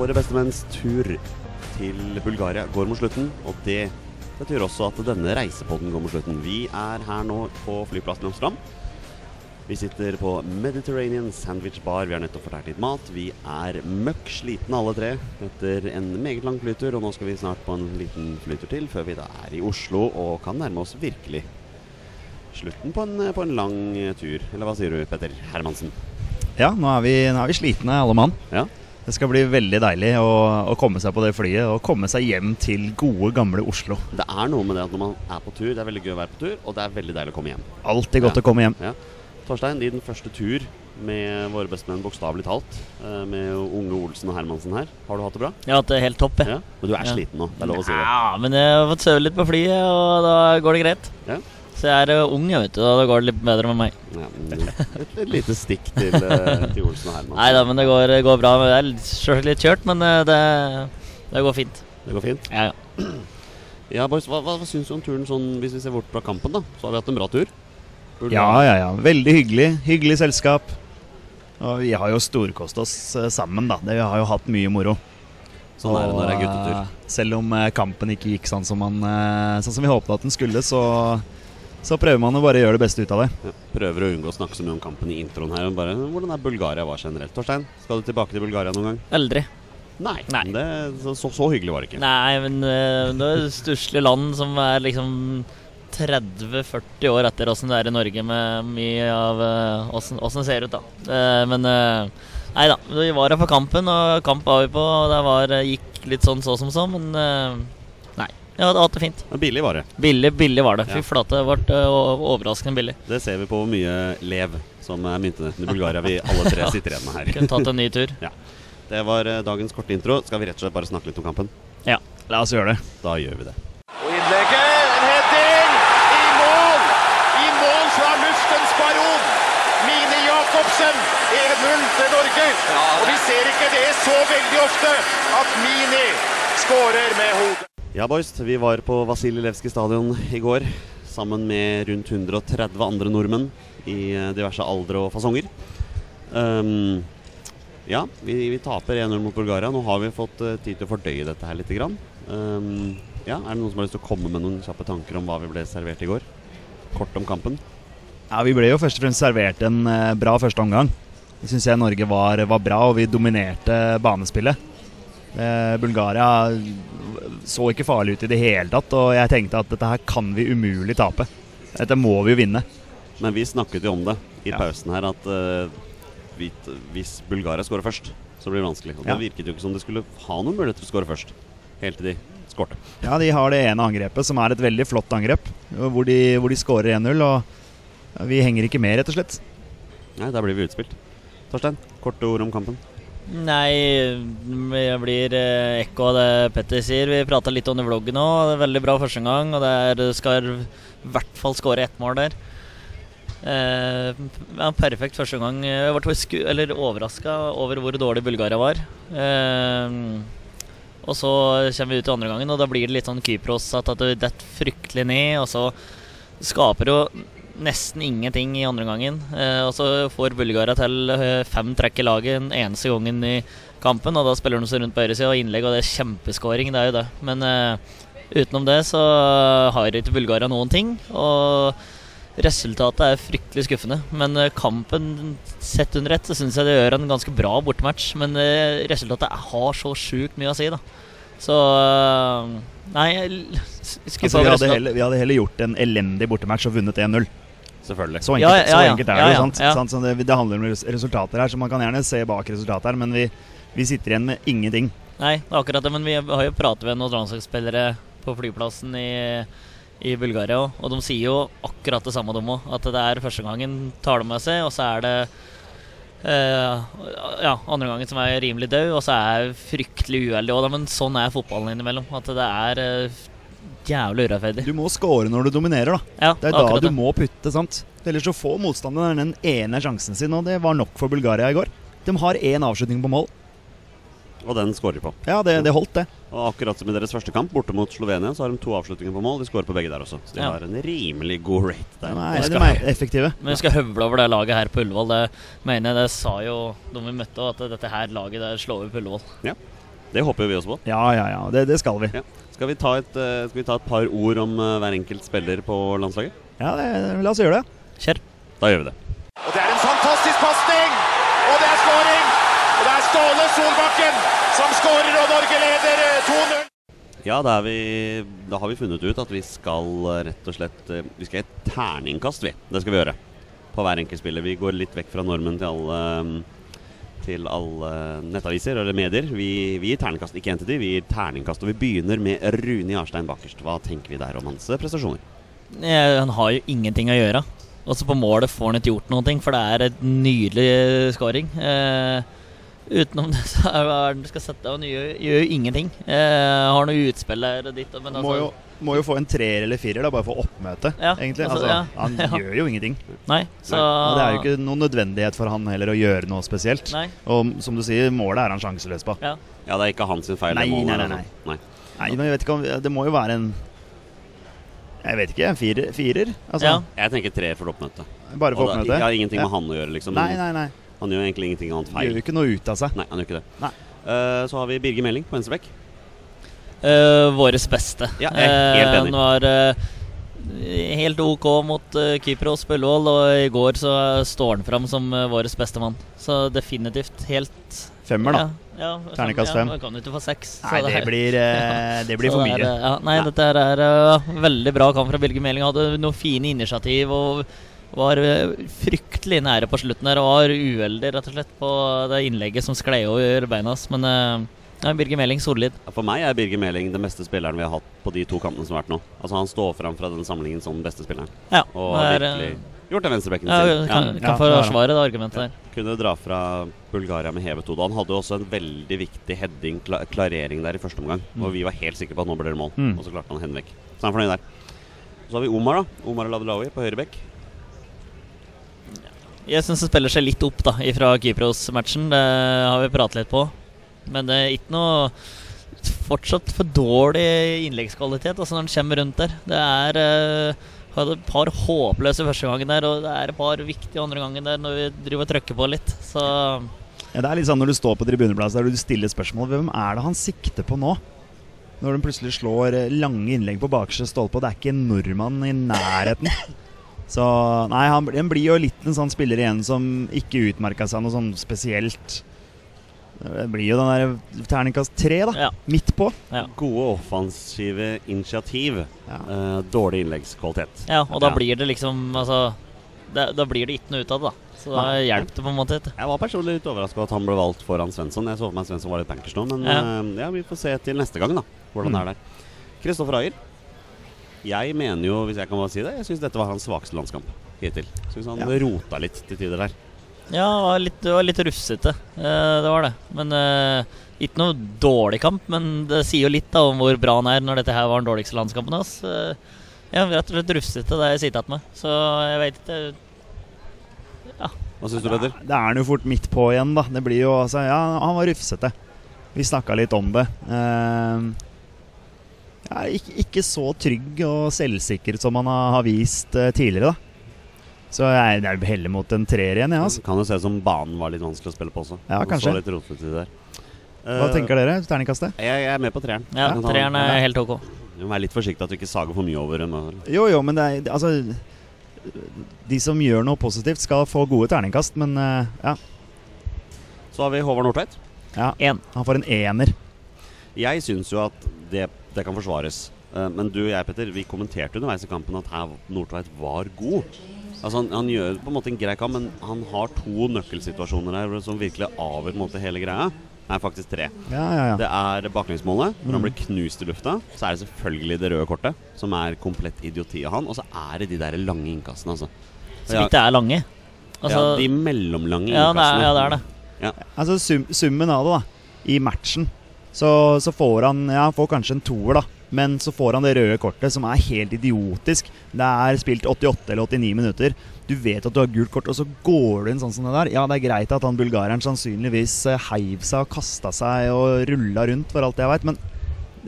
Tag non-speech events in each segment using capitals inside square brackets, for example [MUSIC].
Våre bestemenns tur til Bulgaria går mot slutten, og det betyr også at denne reisepodden går mot slutten. Vi er her nå på flyplassen i Amsterdam. Vi sitter på Mediterranean Sandwich Bar. Vi har nettopp fortært litt mat. Vi er møkk slitne alle tre etter en meget lang flytur, og nå skal vi snart på en liten flytur til før vi da er i Oslo og kan nærme oss virkelig slutten på en, på en lang tur. Eller hva sier du, Petter Hermansen? Ja, nå er vi, nå er vi slitne alle mann. Ja. Det skal bli veldig deilig å, å komme seg på det flyet og komme seg hjem til gode, gamle Oslo. Det er noe med det at når man er på tur, det er veldig gøy å være på tur, og det er veldig deilig å komme hjem. Alltid godt Ja. å komme hjem. Ja. Torstein, din første tur med våre bestemenn, bokstavelig talt, eh, med unge Olsen og Hermansen her. Har du hatt det bra? Jeg har hatt det helt topp, jeg. Ja. Men du er Ja. sliten nå, det er lov å si det. Ja, men jeg har fått sove litt på flyet, og da går det greit. Ja. Så jeg er eh, ung, jeg vet du, og da går det litt bedre med meg. Ja, et, et lite stikk til, eh, til Olsen og Herman. Nei da, men det går, går bra. Det er litt- litt kjørt, men eh, det, det går fint. Det går fint. Ja, ja. [CLEARS THROAT] Ja, boys, hva, hva, hva syns du om turen sånn, hvis vi ser bort fra kampen, da? Så har vi hatt en bra tur. Burde- Ja, ja, ja. Veldig hyggelig. Hyggelig selskap. Og vi har jo storkost oss sammen, da. Det, vi har jo hatt mye moro. Sånn er det når det er guttetur. Selv om kampen ikke gikk sånn som, man, sånn som vi håpet at den skulle, så, så prøver man å bare gjøre det beste ut av det. Ja, prøver å unngå å snakke så mye om kampen i introen her. Bare, hvordan er Bulgaria var generelt? Torstein, skal du tilbake til Bulgaria noen gang? Aldri. Nei. Nei. Det, så, så, så hyggelig var det ikke. Nei, men eh, det er et stusslig land som er liksom 30-40 år etter åssen det er i Norge, med mye av eh, åssen det ser ut, da. Eh, men Nei da, vi var her for kampen, og kamp var vi på, og det var, gikk litt sånn så som så, men. Jeg hadde hatt det fint. Men billig var det. Billig, billig var det. Ja. Fy flate, det ble eh, overraskende billig. Det ser vi på hvor mye lev som er myntenheten i Bulgaria vi alle tre [LAUGHS] sitter igjen med her. Kunne tatt en ny tur. [LAUGHS] Det var eh, dagens korte intro. Skal vi rett og slett bare snakke litt om kampen? Ja. La oss gjøre det. Da gjør vi det. Og innlegget, en heading, i mål! I mål fra luftens baron! Mine Jacobsen, 1-0 til Norge. Og vi ser ikke det så veldig ofte, at Mini skårer med hodet. Ja, boys. Vi var på Vasilij stadion i går sammen med rundt 130 andre nordmenn i eh, diverse aldre og fasonger. Um, ja, vi, vi taper 1-0 mot Bulgaria. Nå har vi fått eh, tid til å fordøye dette her litt. Um, ja, er det noen som har lyst til å komme med noen kjappe tanker om hva vi ble servert i går? Kort om kampen. Ja, Vi ble jo først og fremst servert en eh, bra første omgang. Det syns jeg Norge var, var bra, og vi dominerte banespillet. Eh, Bulgaria så ikke farlig ut i det hele tatt, og jeg tenkte at dette her kan vi umulig tape. Dette må vi jo vinne. Men vi snakket jo om det i Ja. pausen her, at uh, vi, hvis Bulgaria skårer først, så blir det vanskelig. Og Ja. Det virket jo ikke som de skulle ha noen mulighet til å skåre først. Helt til de skårte. Ja, De har det ene angrepet, som er et veldig flott angrep, hvor de, hvor de skårer 1-0. Og vi henger ikke med, rett og slett. Nei, da blir vi utspilt. Torstein, korte ord om kampen. Nei, jeg blir eh, ekko av det Petter sier. Vi prata litt om det vloggen òg. Veldig bra første gang, og det er, skal i hvert fall skåre ett mål der. Eh, ja, perfekt første gang. Jeg ble overraska over hvor dårlig Bulgaria var. Eh, og så kommer vi ut i andre gangen, og da blir det litt sånn Kypros at det detter fryktelig ned. Og så skaper jo nesten ingenting i andre gangen. Eh, og så får Bulgaria til eh, fem trekk i laget den eneste gangen i kampen. Og da spiller de seg rundt på høyresida, og innlegg, og det er kjempeskåring, det er jo det. Men eh, utenom det så har ikke Bulgaria noen ting. Og resultatet er fryktelig skuffende. Men kampen sett under ett, så syns jeg det gjør en ganske bra bortematch. Men resultatet har så sjukt mye å si, da. Så Nei, skuffa Altså, vi, hadde heller, vi hadde heller gjort en elendig bortematch og vunnet 1-0. Selvfølgelig. Så enkelt, Ja, ja, så enkelt er Ja, det jo. ja, sant? ja. sant? Så det, det handler om res- resultater her, så man kan gjerne se bak resultatet her, men vi, vi sitter igjen med ingenting. Nei, det er akkurat det, men vi har jo pratet med noen landslagsspillere på flyplassen i, i Bulgaria òg, og de sier jo akkurat det samme, de òg. At det er første gangen tar de med seg, og så er det eh, ja, andre gangen som er rimelig død, og så er jeg fryktelig uheldig òg, men sånn er fotballen innimellom. At det er eh, jævlig urettferdig. Du må score når du dominerer, da. Ja, Det er da du det. må putte, sant? Ellers så får motstanderen den ene sjansen sin, og det var nok for Bulgaria i går. De har én avslutning på mål. Og den skårer de på. Ja, det, det holdt, det. Og akkurat som i deres første kamp, borte mot Slovenia, så har de to avslutninger på mål. De skårer på begge der også. Så de Ja. har en rimelig god rate der. Nei, de er effektive. Men vi skal høvle over det laget her på Ullevål. Det mener jeg, det sa jo de vi møtte, at dette her laget der slår vi på Ullevål. Det håper vi også på. Ja, ja, ja. Det, det skal vi. Ja. Skal, vi ta et, eh, skal vi ta et par ord om eh, hver enkelt spiller på landslaget? Ja, det, La oss gjøre det. Kjør. Da gjør vi det. Og det er en fantastisk pasning! Og det er skåring! Og det er Ståle Solbakken som skårer, og Norge leder eh, 2-0. Ja, da, er vi, da har vi funnet ut at vi skal rett og slett Vi skal gi et terningkast, vi. Det skal vi gjøre. På hver enkelt spiller. Vi går litt vekk fra normen til alle til alle nettaviser eller medier. Vi, vi gir terningkast, ikke de, vi gir terningkast. Og vi begynner med Rune Jarstein bakerst. Hva tenker vi der om hans eh, prestasjoner? Eh, Han har jo ingenting å gjøre. Også på målet får han ikke gjort noe, for det er et nydelig scoring. Eh, utenom det [LAUGHS] så er hva er det du skal sette Han gjør, gjør jo ingenting. Eh, har noe utspill der og ditt, men altså Må jo, må jo få en treer eller firer, da, bare for oppmøte, Ja, egentlig. altså, Altså, ja. Han [LAUGHS] Ja. gjør jo ingenting. Nei, så Og det er jo ikke noen nødvendighet for han heller å gjøre noe spesielt. Nei. Og som du sier, målet er han sjanseløs på. Ja. Ja, det er ikke hans feil. Nei, det målet, nei, nei, nei. Nei, men jeg vet ikke om Det må jo være en Jeg vet ikke. En firer? firer? Altså, Ja. Jeg tenker tre for oppmøte. Bare for Og det oppmøte? har ingenting Ja. med han å gjøre, liksom. Nei, nei, nei. Han gjør egentlig ingenting annet feil. Gjør jo ikke noe ut av seg. Nei, han gjør ikke det. Nei. Uh, så har vi Birger Meling på venstrebekk. Uh, Våres beste. Ja, jeg er helt Eh, enig. Uh, var uh, helt OK mot uh, Kypros på Ullevål, og i går så står han fram som uh, våres beste mann. Så definitivt helt Femmer, da. Ja, ja, Terningkast ja, fem. man kan jo ikke få seks. Nei, det er- blir, eh, [LAUGHS] det blir for det mye. er, ja, nei, Ja. dette her er veldig bra kamp fra Bilge Meling. Hadde noen fine initiativ og var fryktelig nære på slutten der. Og var uheldig, rett og slett, på det innlegget som sklei over beina hans. Men ja, Birger Meling solid. For meg er Birger Meling den beste spilleren vi har hatt på de to kampene som har vært nå. Altså Han står fram fra den samlingen som beste spilleren. Ja, Og har er, uh, virkelig gjort den venstrebekken ja, sin. kan, Ja. kan Ja, forsvare det argumentet der. Kunne dra fra Bulgaria med hevet hode. Han hadde jo også en veldig viktig heading, kla klarering der i første omgang. Og vi var helt sikre på at nå ble det mål, Mm. og så klarte han å hende vekk. Så han er fornøyd der. Så har vi Omar, da. Omar Ladelawi på høyre bekk. Jeg syns det spiller seg litt opp da fra Kypros-matchen. Det har vi pratet litt på. Men det er ikke noe Fortsatt for dårlig innleggskvalitet altså når han kommer rundt der. Det er uh, et par håpløse første gangen der, og det er et par viktige andre gangen der når vi driver og trykker på litt. Så Ja, det er litt sånn når du står på tribuneplass der du stiller spørsmål Hvem er det han sikter på nå? Når de plutselig slår eh, lange innlegg på bakerste stolpe, og det er ikke en nordmann i nærheten. Så Nei, han, han blir jo litt en sånn spiller igjen som ikke utmerka seg noe sånn spesielt. Det blir jo den der terningkast tre, da. ja. Midt på. Ja. Gode offensive initiativ. Ja. Eh, dårlig innleggskvalitet. ja og da Ja. blir det liksom Altså det, Da blir det ikke noe ut av det, da. Så da hjelper det på en måte ikke. Jeg var personlig litt overraska at han ble valgt foran Svensson. Jeg så for meg Svensson var litt bankers nå, men Ja. eh, ja, vi får se til neste gang, da. Hvordan det er der. Kristoffer Ayer. Jeg mener jo, hvis jeg kan bare si det, jeg syns dette var hans svakeste landskamp hittil. Syns han Ja. rota litt til tider der. Ja, det var litt, det var litt rufsete. Eh, det var det. Men eh, ikke noe dårlig kamp, men det sier jo litt da om hvor bra han er når dette her var den dårligste landskampen hans. Eh, ja, rett og slett rufsete, det har jeg sittet med. Så jeg vet ikke Hva syns du, Petter? Det er han jo fort midt på igjen, da. Det blir jo altså Ja, han var rufsete. Vi snakka litt om det. Eh, ja, ikke, ikke så trygg og selvsikker som han har, har vist tidligere, da. Så jeg, jeg heller mot en treer igjen, Ja, altså. Kan jo se ut som banen var litt vanskelig å spille på også. Ja, kanskje. Så litt rotete der. Hva uh, tenker dere? Terningkastet? Jeg, jeg er med på treeren. Ja, treeren er helt ok. Du må være litt forsiktig at du ikke sager for mye over en Jo, jo, men det er Altså De som gjør noe positivt, skal få gode terningkast, men uh, ja. Så har vi Håvard Nordtveit. ja. en. Han får en ener. Jeg syns jo at det, det kan forsvares. Eh, Men du og jeg, Petter, vi kommenterte underveis i kampen at her Nordtveit var god. Altså han, han gjør på en måte en grei kamp, men han har to nøkkelsituasjoner her som virkelig avgjør måte hele greia. Nei, faktisk tre. Ja, ja, ja. Det er baklengsmålet, hvor han Mm. blir knust i lufta. Så er det selvfølgelig det røde kortet, som er komplett idioti av han. Og så er det de der lange innkastene, altså. Som ikke er lange. Altså, ja, de mellomlange ja, det er, ja, det er det. Altså sum, summen av det, da. I matchen så, så får han Ja, han får kanskje en toer, da. Men så får han det røde kortet, som er helt idiotisk. Det er spilt 88 eller 89 minutter. Du vet at du har gult kort, og så går du inn sånn som det der. Ja, det er greit at han bulgareren sannsynligvis eh, heiv seg og kasta seg og rulla rundt, for alt jeg veit, men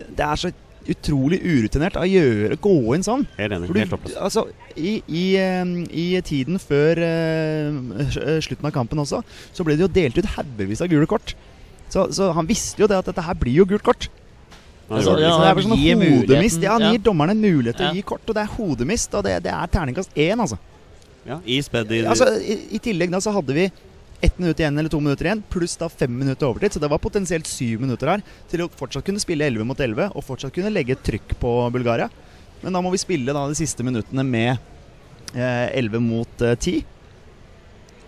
det er så utrolig urutinert å gjøre, gå inn sånn. Helt enig. Helt håpløst. altså, i, i, I tiden før uh, slutten av kampen også, så ble det jo delt ut haugevis av gule kort. Så, så han visste jo det at dette her blir jo gult kort. Han Altså, ja, det er bare sånn gir hodemist. Ja, han gir dommerne en mulighet til Ja. å gi kort, og det er hodemist. Og det, det er terningkast én, altså. Ja, I altså i, I tillegg da så hadde vi ett minutt igjen eller to minutter igjen, pluss da fem minutter overtid. Så det var potensielt syv minutter her til å fortsatt kunne spille 11 mot 11 og fortsatt kunne legge et trykk på Bulgaria. Men da må vi spille da de siste minuttene med eh, 11 mot eh, 10.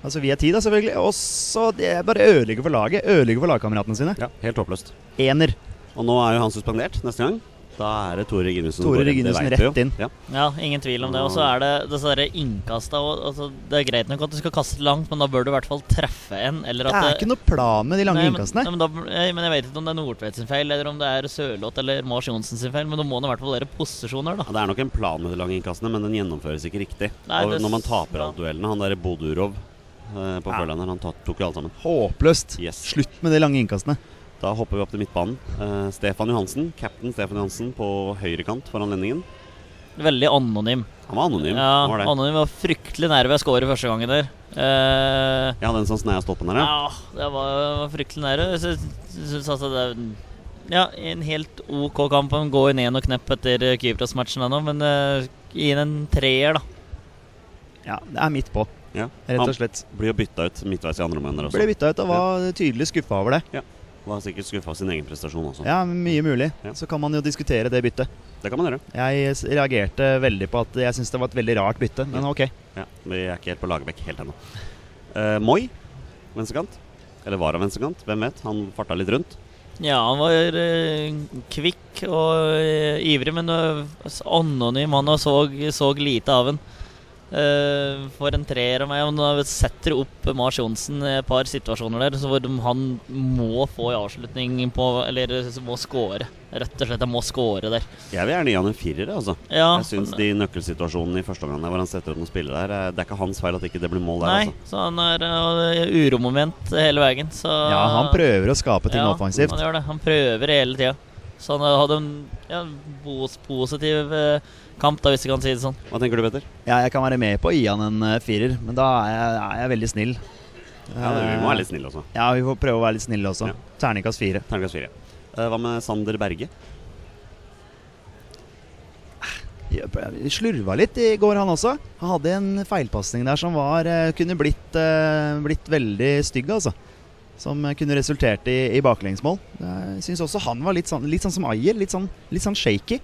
Altså vi er 10, da, selvfølgelig. Og så det bare ødelegger for laget. Ødelegger for lagkameratene sine. Ja, helt håpløst. Ener. Og nå er jo han suspendert neste gang. Da er det Tore Reginussen. Tore Reginussen rett inn. Ja. Ja, ingen tvil om det. Og så er det disse innkasta altså, Det er greit nok at du skal kaste langt, men da bør du i hvert fall treffe en. Eller Det er ikke noe plan med de lange Nei, men- innkastene. nei, Men, da, nei, men jeg vet ikke om det er Nordtvedt sin feil, eller om det er Sørloth eller Mars Johnsen sin feil. Men da må det i hvert fall være posisjoner, da. Ja, Det er nok en plan med de lange innkastene, men den gjennomføres ikke riktig. Nei, og det- når man taper ja. alle duellene Han derre Bodurov eh, på Ja. Førlander, han tok jo alle sammen. Håpløst. Yes. Slutt med de lange innkastene. Da hopper vi opp til midtbanen. Eh, Stefan Johansen, cap'n Stefan Johansen på høyrekant for anledningen. Veldig anonym. Han var anonym. Ja, han var det. Anonym var fryktelig nær ved å score første gangen der. Eh, Ja, den som sneia stoppen der, ja. ja, det var, var fryktelig nære. Jeg syns- altså det er ja, en helt OK kamp. Han går ned og knepp etter Kypros-matchen ennå, men uh, gi inn en treer, da. Ja, det er midt på, ja. rett og slett. blir jo bytta ut midtveis i andre omgang også. Ble bytta ut og var tydelig skuffa over det. Var sikkert skuffa av sin egen prestasjon også. Ja, mye mulig. Ja. Så kan man jo diskutere det byttet. Det kan man gjøre. Jeg reagerte veldig på at jeg syns det var et veldig rart bytte, men ok. Ja, Vi er ikke helt på Lagerbäck helt ennå. Uh, Moi, venstrekant. Eller var han venstrekant? Hvem vet? Han farta litt rundt. Ja, han var eh, kvikk og eh, ivrig, men uh, anonym. Han så, så lite av han. Eh, for en treer av meg. Og nå setter opp Mars Johnsen i et par situasjoner der så hvor de- han må få i avslutning på Eller må score. Rett og slett, han må score der. Jeg vil gjerne gi han en firer. Altså. Ja, Jeg syns de nøkkelsituasjonene i første omgang hvor han setter opp noen spillere der, eh, det er ikke hans feil at ikke det blir mål der. Nei, Altså. så han er uh, uromoment hele veien. Så Ja, han prøver å skape ting ja, offensivt. Han gjør det. Han prøver hele tida. Så han hadde en ja, positiv eh, kamp, da, hvis du kan si det sånn. Hva tenker du, Petter? Ja, jeg kan være med på å gi han en eh, firer, men da er jeg, er jeg veldig snill. Ja, Vi må være litt snille også. Ja, vi får prøve å være litt snille også. Ja. Terningkast fire. Terningkast fire. Eh, hva med Sander Berge? Slurva litt i går, han også. Han hadde en feilpasning der som var, kunne blitt, blitt veldig stygg, altså. Som kunne resultert i, i baklengsmål. Jeg syns også han var litt sånn, litt sånn som Ayer. Litt sånn, litt sånn shaky.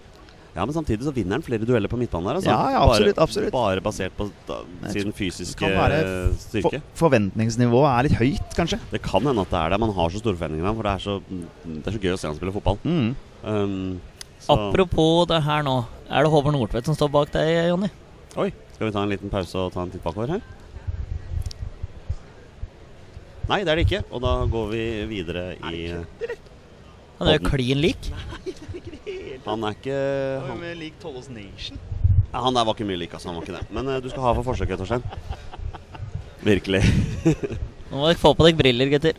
Ja, men samtidig så vinner han flere dueller på midtbanen der. Altså. Ja, ja, absolutt, bare, absolutt. Bare basert på da, sin fysiske være styrke. For, forventningsnivået er litt høyt, kanskje. Det kan hende at det er det. Man har så store forventninger, til ham, for det er så, det er så gøy å se han spille fotball. Mm. Um, så, Apropos det her nå. Er det Håvard Nordtvedt som står bak deg, Jonny? Oi, skal vi ta en liten pause og ta en titt bakover her? Nei, det er det ikke. Og da går vi videre i Han er jo klin lik. Han er ikke Han, lik Tollos Nation. ja, han der var ikke mye lik, altså. Han var ikke det. Men uh, du skal ha for forsøket, Torstein. Virkelig. Nå må dere få på dere briller, gutter.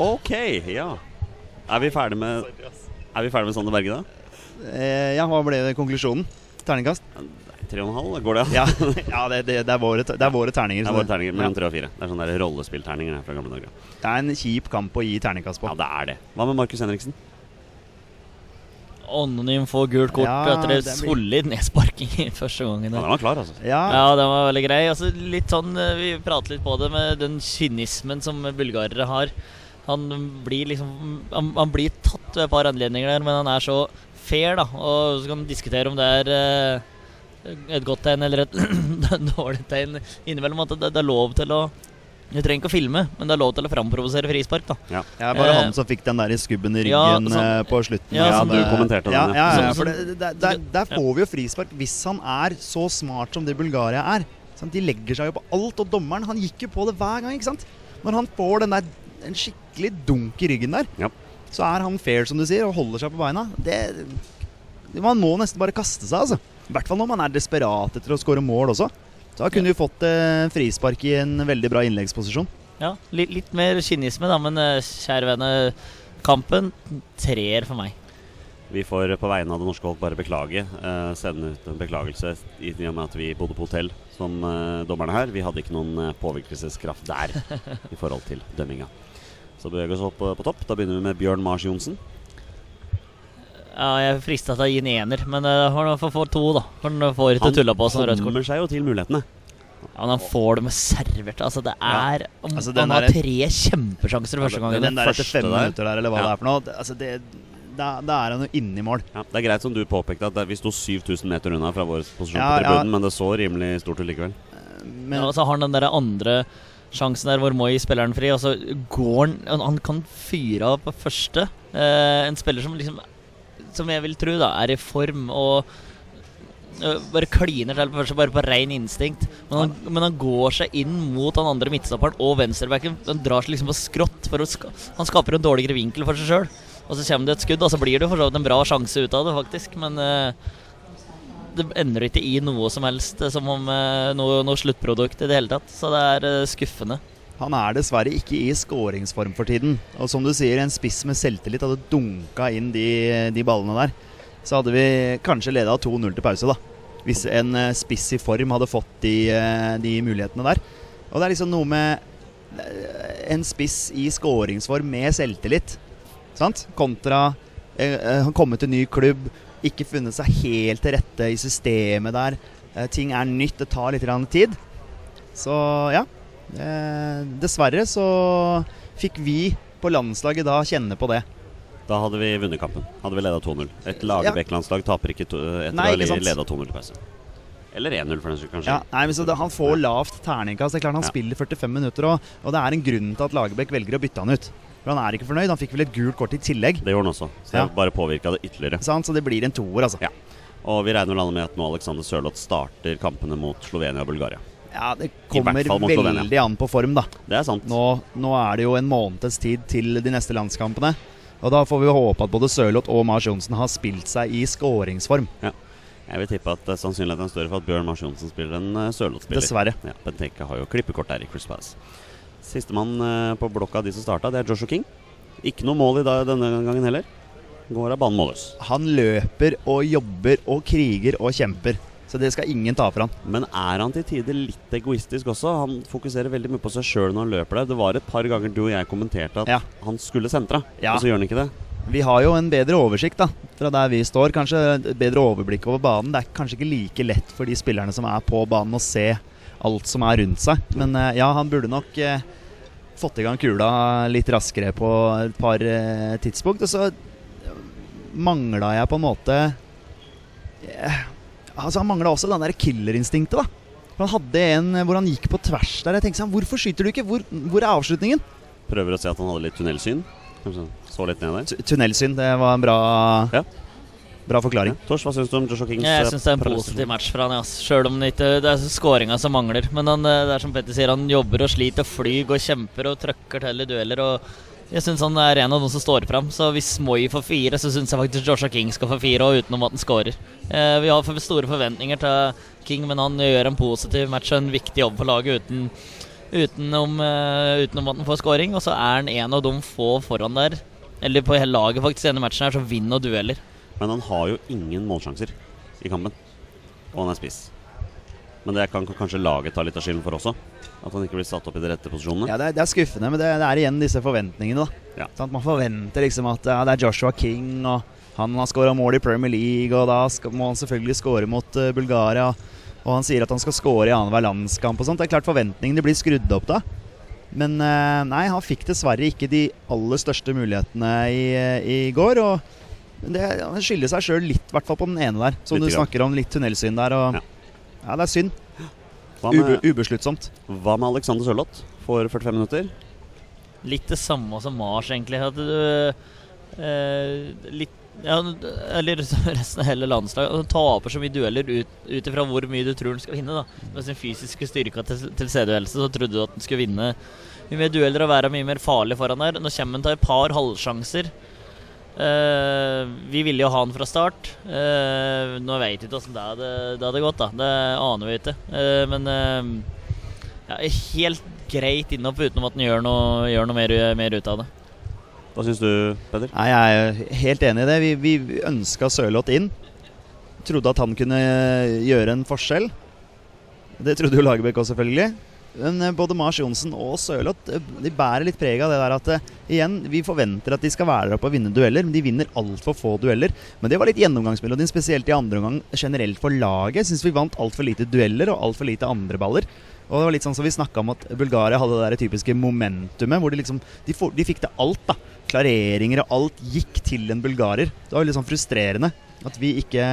Ok, ja. Er vi ferdig med Er vi ferdig med Sander Berge, da? Eh, ja, hva ble konklusjonen? Terningkast? Nei, Tre og en halv? Går det? Ja, [LAUGHS] ja det, det, det, er våre, det er våre terninger. Det er våre terninger mellom tre og fire. Det er sånne rollespillterninger fra gamle dager. Det er en kjip kamp å gi terningkast på. Ja, det er det. Hva med Markus Henriksen? Anonym får gult kort Ja, etter en solid nedsparking i første gangen. Ja, den var klar, altså. Ja, Ja, den var veldig grei. Altså, litt sånn, eh, Vi prater litt på det med den kynismen som bulgarere har. Han blir liksom Han, han blir tatt ved et par anledninger der, men han er så fair, da. Og så kan man diskutere om det er eh, et godt tegn eller et [CLEARS THROAT] dårlig tegn innimellom. At det, det er lov til å Du trenger ikke å filme, men det er lov til å framprovosere frispark, da. Ja. det er bare Eh, han som fikk den der i skubben i ja, ryggen sånn- eh, på slutten. ja, sånn- det. Du kommenterte den, ja. ja. Ja, ja, Sånn- for det, der, der, der får vi jo frispark hvis han er så smart som det Bulgaria er. Sant? De legger seg jo på alt, og dommeren han gikk jo på det hver gang. ikke sant? Når han får den der en skikkelig dunk i ryggen der, Ja. så er han fair, som du sier, og holder seg på beina. Det, Man må nesten bare kaste seg, altså. I hvert fall når man er desperat etter å skåre mål også. Da kunne vi fått eh, frispark i en veldig bra innleggsposisjon. Ja, litt, litt mer kynisme, da, men eh, kjære vene, kampen treer for meg. Vi får på vegne av det norske folk bare beklage. Eh, sende ut en beklagelse i og med at vi bodde på hotell som eh, dommerne her. Vi hadde ikke noen eh, påvirkelseskraft der [LAUGHS] i forhold til dømminga. Så beveger vi oss opp på, på topp. Da begynner vi med Bjørn Mars Johnsen. Ja, jeg frister frista til å gi en ener, men uh, han får få to, da. Han får ikke tulla på sånn rødt kort. kommer seg jo til mulighetene. Ja, men han får det med servert. Altså, det er ja. Altså, Han har tre kjempesjanser første gangen. Den der etter første fem minutter der, eller hva Ja. det er for noe, det, altså det, da, da er han jo inne i mål. Ja, det er greit som du påpekte at vi sto 7000 meter unna fra vår posisjon Ja, på ja. tribunen, men det så rimelig stort ut likevel. Men Ja, og så har han den der andre sjansen der hvor Moi spiller den fri, og så går han Han, han kan fyre av på første. Eh, en spiller som liksom Som jeg vil tro da er i form og bare kliner til først, bare på ren instinkt. Men han, men han går seg inn mot den andre midtstopperen og venstrebacken. Han drar seg liksom på skrått. Ska han skaper en dårligere vinkel for seg sjøl. Og så kommer det et skudd, og så blir det for så vidt en bra sjanse ut av det, faktisk. Men uh, det ender ikke i noe som helst eh, som om uh, noe, noe sluttprodukt i det hele tatt. Så det er uh, skuffende. Han er dessverre ikke i skåringsform for tiden. Og som du sier, en spiss med selvtillit hadde dunka inn de, de ballene der. Så hadde vi kanskje leda 2-0 til pause, da. Hvis en eh, spiss i form hadde fått de, eh, de mulighetene der. Og det er liksom noe med eh, en spiss i skåringsform med selvtillit, sant? kontra å komme til ny klubb, ikke funnet seg helt til rette i systemet der. Ting er nytt, det tar litt tid. Så ja. Eh, dessverre så fikk vi på landslaget da kjenne på det. Da hadde vi vunnet kampen. Hadde vi leda 2-0. Et Lagerbäck-landslag taper ikke to etter Nei, å ha leda 2-0 til pause. Eller 1-0, for den skyld, kanskje. Ja, nei, men så det, Han får lavt terningkast. Det er klart Han Ja. spiller 45 minutter, og, og det er en grunn til at Lagerbäck velger å bytte han ut. For Han er ikke fornøyd. Han fikk vel et gult kort i tillegg. Det gjorde han også. Så det Ja. bare påvirka det ytterligere. Sant? Så det blir en toer, altså. Ja. Og vi regner alle med at nå Alexander Sørloth starter kampene mot Slovenia og Bulgaria. Ja, Det kommer veldig veldig an på form, da. Det er sant. Nå, nå er det jo en måneds tid til de neste landskampene. Og da får vi håpe at både Sørloth og Mars Johnsen har spilt seg i skåringsform. Jeg vil tippe at uh, sannsynligheten er større for at Bjørn Mars Johnsen spiller enn uh, Sørloth-spiller. Dessverre. Ja, Benteke har jo klippekort der i Chris Palace. Sistemann uh, på blokka av de som starta, det er Joshua King. Ikke noe mål i dag denne gangen heller. Går av banen målløs. Han løper og jobber og kriger og kjemper. Så det skal ingen ta fra han. Men er han til tider litt egoistisk også? Han fokuserer veldig mye på seg sjøl når han løper der. Det var et par ganger du og jeg kommenterte at Ja. han skulle sentra, Ja. og så gjør han ikke det. Vi har jo en bedre oversikt da fra der vi står. Kanskje et bedre overblikk over banen. Det er kanskje ikke like lett for de spillerne som er på banen, å se alt som er rundt seg. Men eh, ja, han burde nok eh, fått i gang kula litt raskere på et par eh, tidspunkt. Og så mangla jeg på en måte eh, Altså Han mangla også den det killerinstinktet. da Han hadde en eh, hvor han gikk på tvers der. Jeg tenkte sånn, Hvorfor skyter du ikke? Hvor, hvor er avslutningen? Prøver å si at han hadde litt tunnelsyn. Så litt ned der. Tu- Tunnelsyn, det var en bra, Ja. bra forklaring. Ja. Tors, hva syns du om Joshua Kings Jeg eh, syns det er en positiv match for han, ja. Sjøl om det ikke det er skåringa som mangler. Men han, eh, det er som Petter sier, han jobber og sliter og flyr og kjemper og trøkker til i dueller. Og jeg syns han er en av de som står fram. Så hvis Moi får fire, så syns jeg faktisk Joshua King skal få fire, og utenom at han skårer. Eh, vi har store forventninger til King, men han gjør en positiv match og en viktig jobb for laget uten, utenom, uh, utenom at han får scoring. Og så er han en av de få foran der, eller på hele laget faktisk, denne matchen her, som vinner dueller. Men han har jo ingen målsjanser i kampen. Og han er spiss. Men det kan kanskje laget ta litt av skylden for også? At han ikke blir satt opp i de rette posisjonene? Ja, det er, det er skuffende, men det, det er igjen disse forventningene. da Ja. Sant? Man forventer liksom at ja, det er Joshua King, og han har skåra mål i Premier League, og da skal, må han selvfølgelig skåre mot uh, Bulgaria. Og han sier at han skal skåre i annenhver landskamp og sånt. Det er klart forventningene blir skrudd opp da. Men uh, nei, han fikk dessverre ikke de aller største mulighetene i, i går. Og det han skylder seg sjøl litt, i hvert fall på den ene der. Som litt du snakker om, litt tunnelsyn der. Og, Ja. ja. det er synd. Hva Ube, med, ubesluttsomt. hva med Alexander Sørloth? for 45 minutter. Litt det samme som Mars, egentlig. At du eh, litt ja, eller [LAUGHS] resten av hele landslaget. Han taper så mye dueller ut ifra hvor mye du tror han skal vinne. da Med sin fysiske styrke til til- tilstedeværelse så trodde du at han skulle vinne mye mer dueller og være mye mer farlig foran der. Nå kommer han til et par halvsjanser Eh, vi ville jo ha han fra start. Uh, nå vet vi ikke åssen det hadde, det hadde gått, da. Det aner vi ikke. Uh, men ja, helt greit innopp utenom at han gjør noe, gjør noe mer, mer ut av det. Hva syns du, Peder? Nei, Jeg er helt enig i det. Vi, vi ønska Sørloth inn. Trodde at han kunne gjøre en forskjell. Det trodde jo Lagerbäck også, selvfølgelig. Men eh, både Mars Johnsen og Sørloth eh, de bærer litt preg av det der at eh, igjen, vi forventer at de skal være der oppe og vinne dueller, men de vinner altfor få dueller. Men det var litt gjennomgangsmelodien, spesielt i andre omgang generelt for laget. Syns vi vant altfor lite dueller og altfor lite andreballer. Og det var litt sånn som vi snakka om at Bulgaria hadde det der typiske momentumet, hvor de liksom De, for, de fikk til alt, da. Klareringer og alt gikk til en bulgarer. Det var litt sånn frustrerende at vi ikke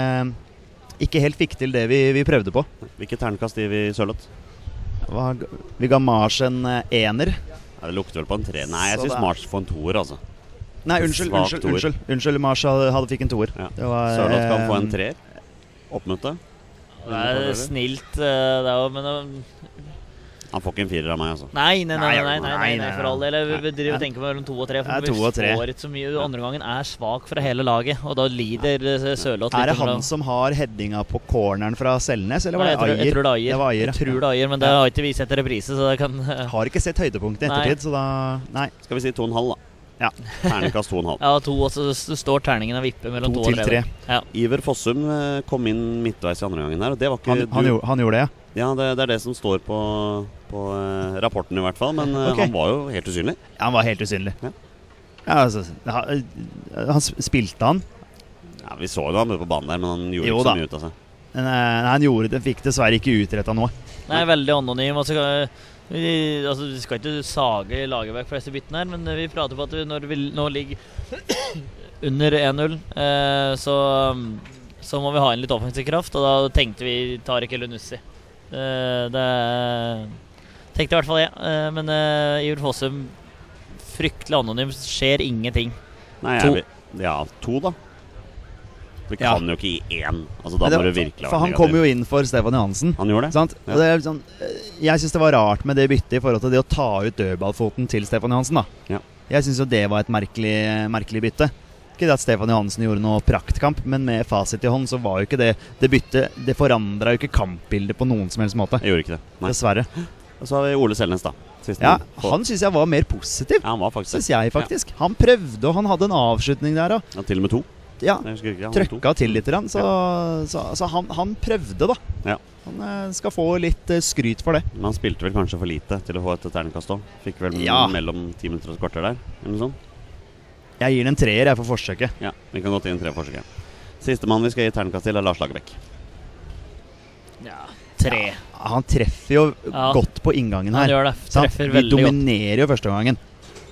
ikke helt fikk til det vi, vi prøvde på. Hvilket ternekast gir vi Sørloth? Hva, vi ga Mars en eh, ener. Ja, det lukter vel på en tre. Nei, jeg syns Mars får en toer, altså. Nei, unnskyld. Unnskyld, unnskyld, unnskyld Mars hadde, hadde fikk en toer. Ja. Var, Sørloth kan få en eh, treer. Oppmøte. Det er snilt, eh, det òg, men Han får ikke en firer av meg, altså. Nei, nei, nei, nei, nei, nei, Nei, for all del. Vi- driver og tenker mellom to og tre. For to vi og tre. får ikke så mye. Andre gangen er svak fra hele laget, og da lider eh, Sørloth. Er det han som har headinga på corneren fra Selnes, eller var det Ayer? jeg tror det er Ayer. Det var Ayer, Jeg tror det er Ayer, men det har ikke vi sett i reprise, så det kan [LAUGHS] Har ikke sett høydepunktet i ettertid, så da Nei. Skal vi si to og en halv, da? Ja. En halv. [LAUGHS] Ja, to, og så står terningen og vipper mellom To to, og tre. tre. Ja. Iver Fossum eh, kom inn midtveis i andre gangen her, og det var ikke Han, han, gjorde, han gjorde det, ja. Ja, det, det er det som står på, på eh, rapporten, i hvert fall. Men eh, Ok. han var jo helt usynlig. ja. Han var helt usynlig. Ja. Ja, altså, han, han spilte han. Ja, Vi så jo han på banen der, men han gjorde Jo ikke da. så mye ut av seg. Men eh, han gjorde det, fikk dessverre ikke utretta noe. Nei, veldig anonym. Altså, vi, altså, vi skal ikke sage Lagerbäck for disse byttene her, men vi prater på at vi, når vi nå ligger [COUGHS] under 1-0, eh, så, så må vi ha inn litt offensiv kraft, og da tenkte vi Tariq Elunussi. Eh, det tenkte i hvert fall det. Ja. men i Ulf Fossum fryktelig anonymt, Skjer ingenting. Nei, To. jeg, ja, to, da. Vi Ja. kan jo ikke gi én. Altså, da det, må du virkelig For han kom jo inn for Stefan Johansen. Han gjorde det? Sant? Ja. Det er sånn, eh, jeg syns det var rart med det byttet i forhold til det å ta ut dødballfoten til Stefan Johansen. da Ja. Jeg syns jo det var et merkelig, merkelig bytte. Ikke det at Stefan Johansen gjorde noe praktkamp, men med fasit i hånd så var jo ikke det Det byttet Det forandra jo ikke kampbildet på noen som helst måte. Jeg gjorde ikke det. Nei. Dessverre. Og så har vi Ole Selnes, da. Ja, Han syns jeg var mer positiv. ja, han var faktisk Synes jeg faktisk Han prøvde, og han hadde en avslutning der. òg. Ja, til og med to. ja, ikke, han to. trøkka til litt. grann, Så, så, så han, han prøvde, da. Ja. Han eh, skal få litt eh, skryt for det. Men han spilte vel kanskje for lite til å få et terningkast òg. Fikk vel Ja. mellom ti minutter og et kvarter der. Eller noe sånt. Jeg gir den en treer jeg for forsøket. Ja, vi kan godt gi en treer for forsøket. Sistemann vi skal gi terningkast til, er Lars Lagerbäck. Ja, tre. Han treffer jo Ja. godt på inngangen Han her. gjør det. sant? Treffer Vi dominerer godt. jo første gangen.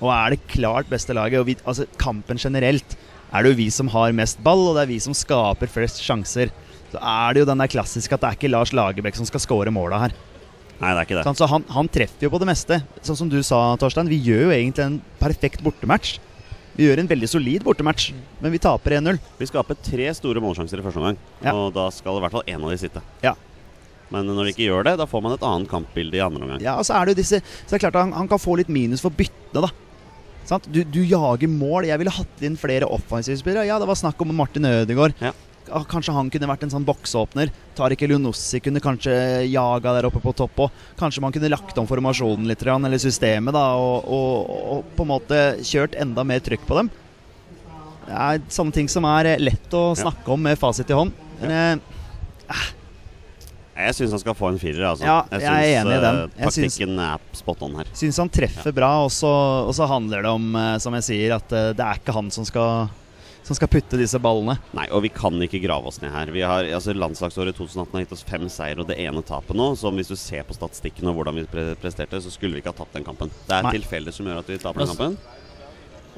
Og er det klart beste laget. Og vi, altså Kampen generelt er det jo vi som har mest ball, og det er vi som skaper flest sjanser. Så er det jo den der klassiske at det er ikke Lars Lagerbäck som skal score måla her. Nei, det er ikke det. Sånn, Så han, han treffer jo på det meste. Sånn som du sa, Torstein. Vi gjør jo egentlig en perfekt bortematch. Vi gjør en veldig solid bortematch, men vi taper 1-0. Vi skaper tre store målsjanser i første omgang, Ja. og da skal i hvert fall én av de sitte. Ja. Men når de ikke gjør det, da får man et annet kampbilde i andre omgang. Ja, og så er det jo disse Så det er klart han, han kan få litt minus for byttene, da. Sant? Du, du jager mål. Jeg ville hatt inn flere offensive spillere. Ja, det var snakk om Martin Ødegaard. Ja. Ah, Kanskje han kunne vært en sånn boksåpner. Tariq Elionossi kunne kanskje jaga der oppe på topp òg. Kanskje man kunne lagt om formasjonen litt, eller systemet, da, og, og, og på en måte kjørt enda mer trykk på dem. Det er sånne ting som er lett å snakke om med fasit i hånd. Men eh, Jeg syns han skal få en firer. Altså. Ja, jeg er syns, enig i den. Jeg syns- er spot on her. Syns han treffer bra, og så, og så handler det om, eh, som jeg sier, at eh, det er ikke han som skal, som skal putte disse ballene. Nei, og vi kan ikke grave oss ned her. Vi har, altså Landslagsåret 2018 har gitt oss fem seier og det ene tapet nå. Så hvis du ser på statistikken og hvordan vi pre presterte, så skulle vi ikke ha tapt den kampen. Det er tilfeldig som gjør at vi taper den Altså- kampen.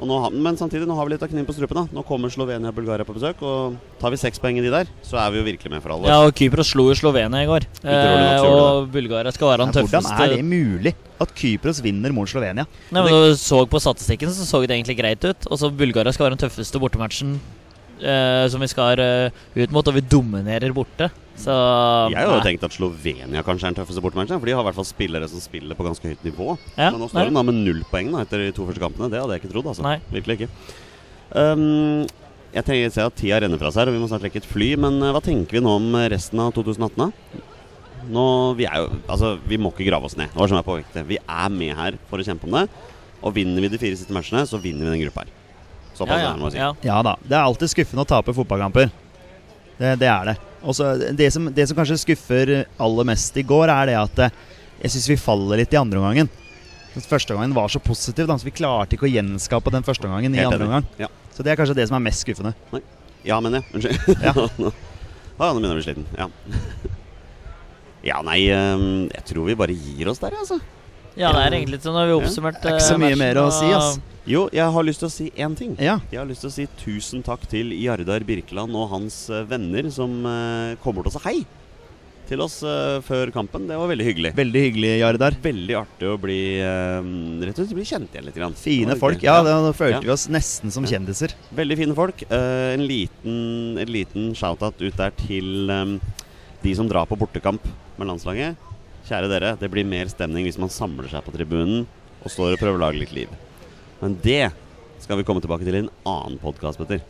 Og nå, men samtidig, nå har vi litt av kniven på strupen. da Nå kommer Slovenia og Bulgaria på besøk. Og tar vi seks poeng i de der, så er vi jo virkelig med for alvor. Ja, og Kypros slo jo Slovenia i går. Eh, og Bulgaria skal være Ja, tøffeste. hvordan er det mulig at Kypros vinner mot Slovenia? Nei, men når du så på statistikken, så så det egentlig greit ut. Og så Bulgaria skal være den tøffeste bortematchen eh, som vi skal uh, ut mot, og vi dominerer borte. Så Jeg har jo nei. tenkt at Slovenia kanskje er den tøffeste bortematchen. For de har i hvert fall spillere som spiller på ganske høyt nivå. Ja, Men nå står de da med null poeng da etter de to første kampene. Det hadde jeg ikke trodd. altså Nei. Virkelig ikke. Um, jeg tenker å se at Tida renner fra seg, her, og vi må snart lekke et fly. Men eh, hva tenker vi nå om resten av 2018? da? Nå, vi, er jo, altså, vi må ikke grave oss ned. Det var som jeg påpekte. Vi er med her for å kjempe om det. Og vinner vi de fire siste matchene, så vinner vi den gruppa her. Såpass Ja, jeg si. ja, ja. Ja da. Det er alltid skuffende å tape fotballkamper. Det, det er det. Også, det, som, det som kanskje skuffer aller mest i går, er det at eh, jeg syns vi faller litt i andre omgangen. Første omgangen var så positiv, da, så vi klarte ikke å gjenskape den første omgangen i Helt andre omgang. Ja. Så det er kanskje det som er mest skuffende. Ja, men ja. Unnskyld. Ja. [LAUGHS] Å ja, nå begynner jeg å bli sliten. Ja. [LAUGHS] ja, nei um, Jeg tror vi bare gir oss der, altså. ja, det er egentlig sånn. Nå har vi oppsummert Det er ikke så mye mer å si, ass. Jo, jeg har lyst til å si én ting. Ja. Jeg har lyst til å si tusen takk til Jardar Birkeland og hans eh, venner som kommer til å si hei til oss eh, før kampen. Det var veldig hyggelig. Veldig hyggelig, Jardar. Veldig artig å bli eh, Rett og slett bli kjent igjen litt. Grann. Fine folk. Ja, da følte Ja. vi oss nesten som kjendiser. Veldig fine folk. Eh, en liten, en liten shout-out ut der til de som drar på bortekamp med landslaget. Kjære dere, det blir mer stemning hvis man samler seg på tribunen og står og prøver å lage litt liv. Men det skal vi komme tilbake til i en annen podkast, Petter.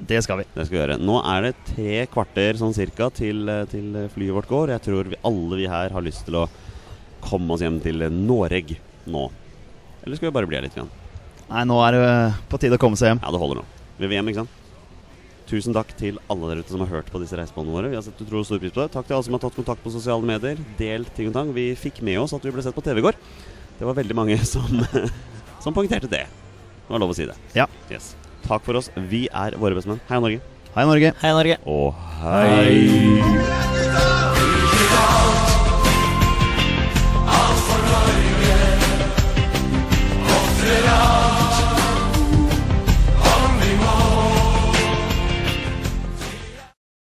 Det skal vi. Det skal vi gjøre. Nå er det tre kvarter sånn cirka til, eh, til flyet vårt går. Jeg tror vi, alle vi her har lyst til å komme oss hjem til Noreg nå. Eller skal vi bare bli her litt? Igjen? Nei, nå er det på tide å komme seg hjem. Ja, det holder nå. Vi vil hjem, ikke sant? Tusen takk til alle der ute som har hørt på disse reisebåndene våre. Vi har sett utrolig stor pris på det. Takk til alle som har tatt kontakt på sosiale medier. Delt ting og tang. Vi fikk med oss at vi ble sett på TV i går. Det var veldig mange som, [LAUGHS] som poengterte det. Det var lov å si det. Ja. Yes. Takk for oss. Vi er våre bestemenn. Hei, Norge. Hei, Norge. Hei, Norge. Og hei.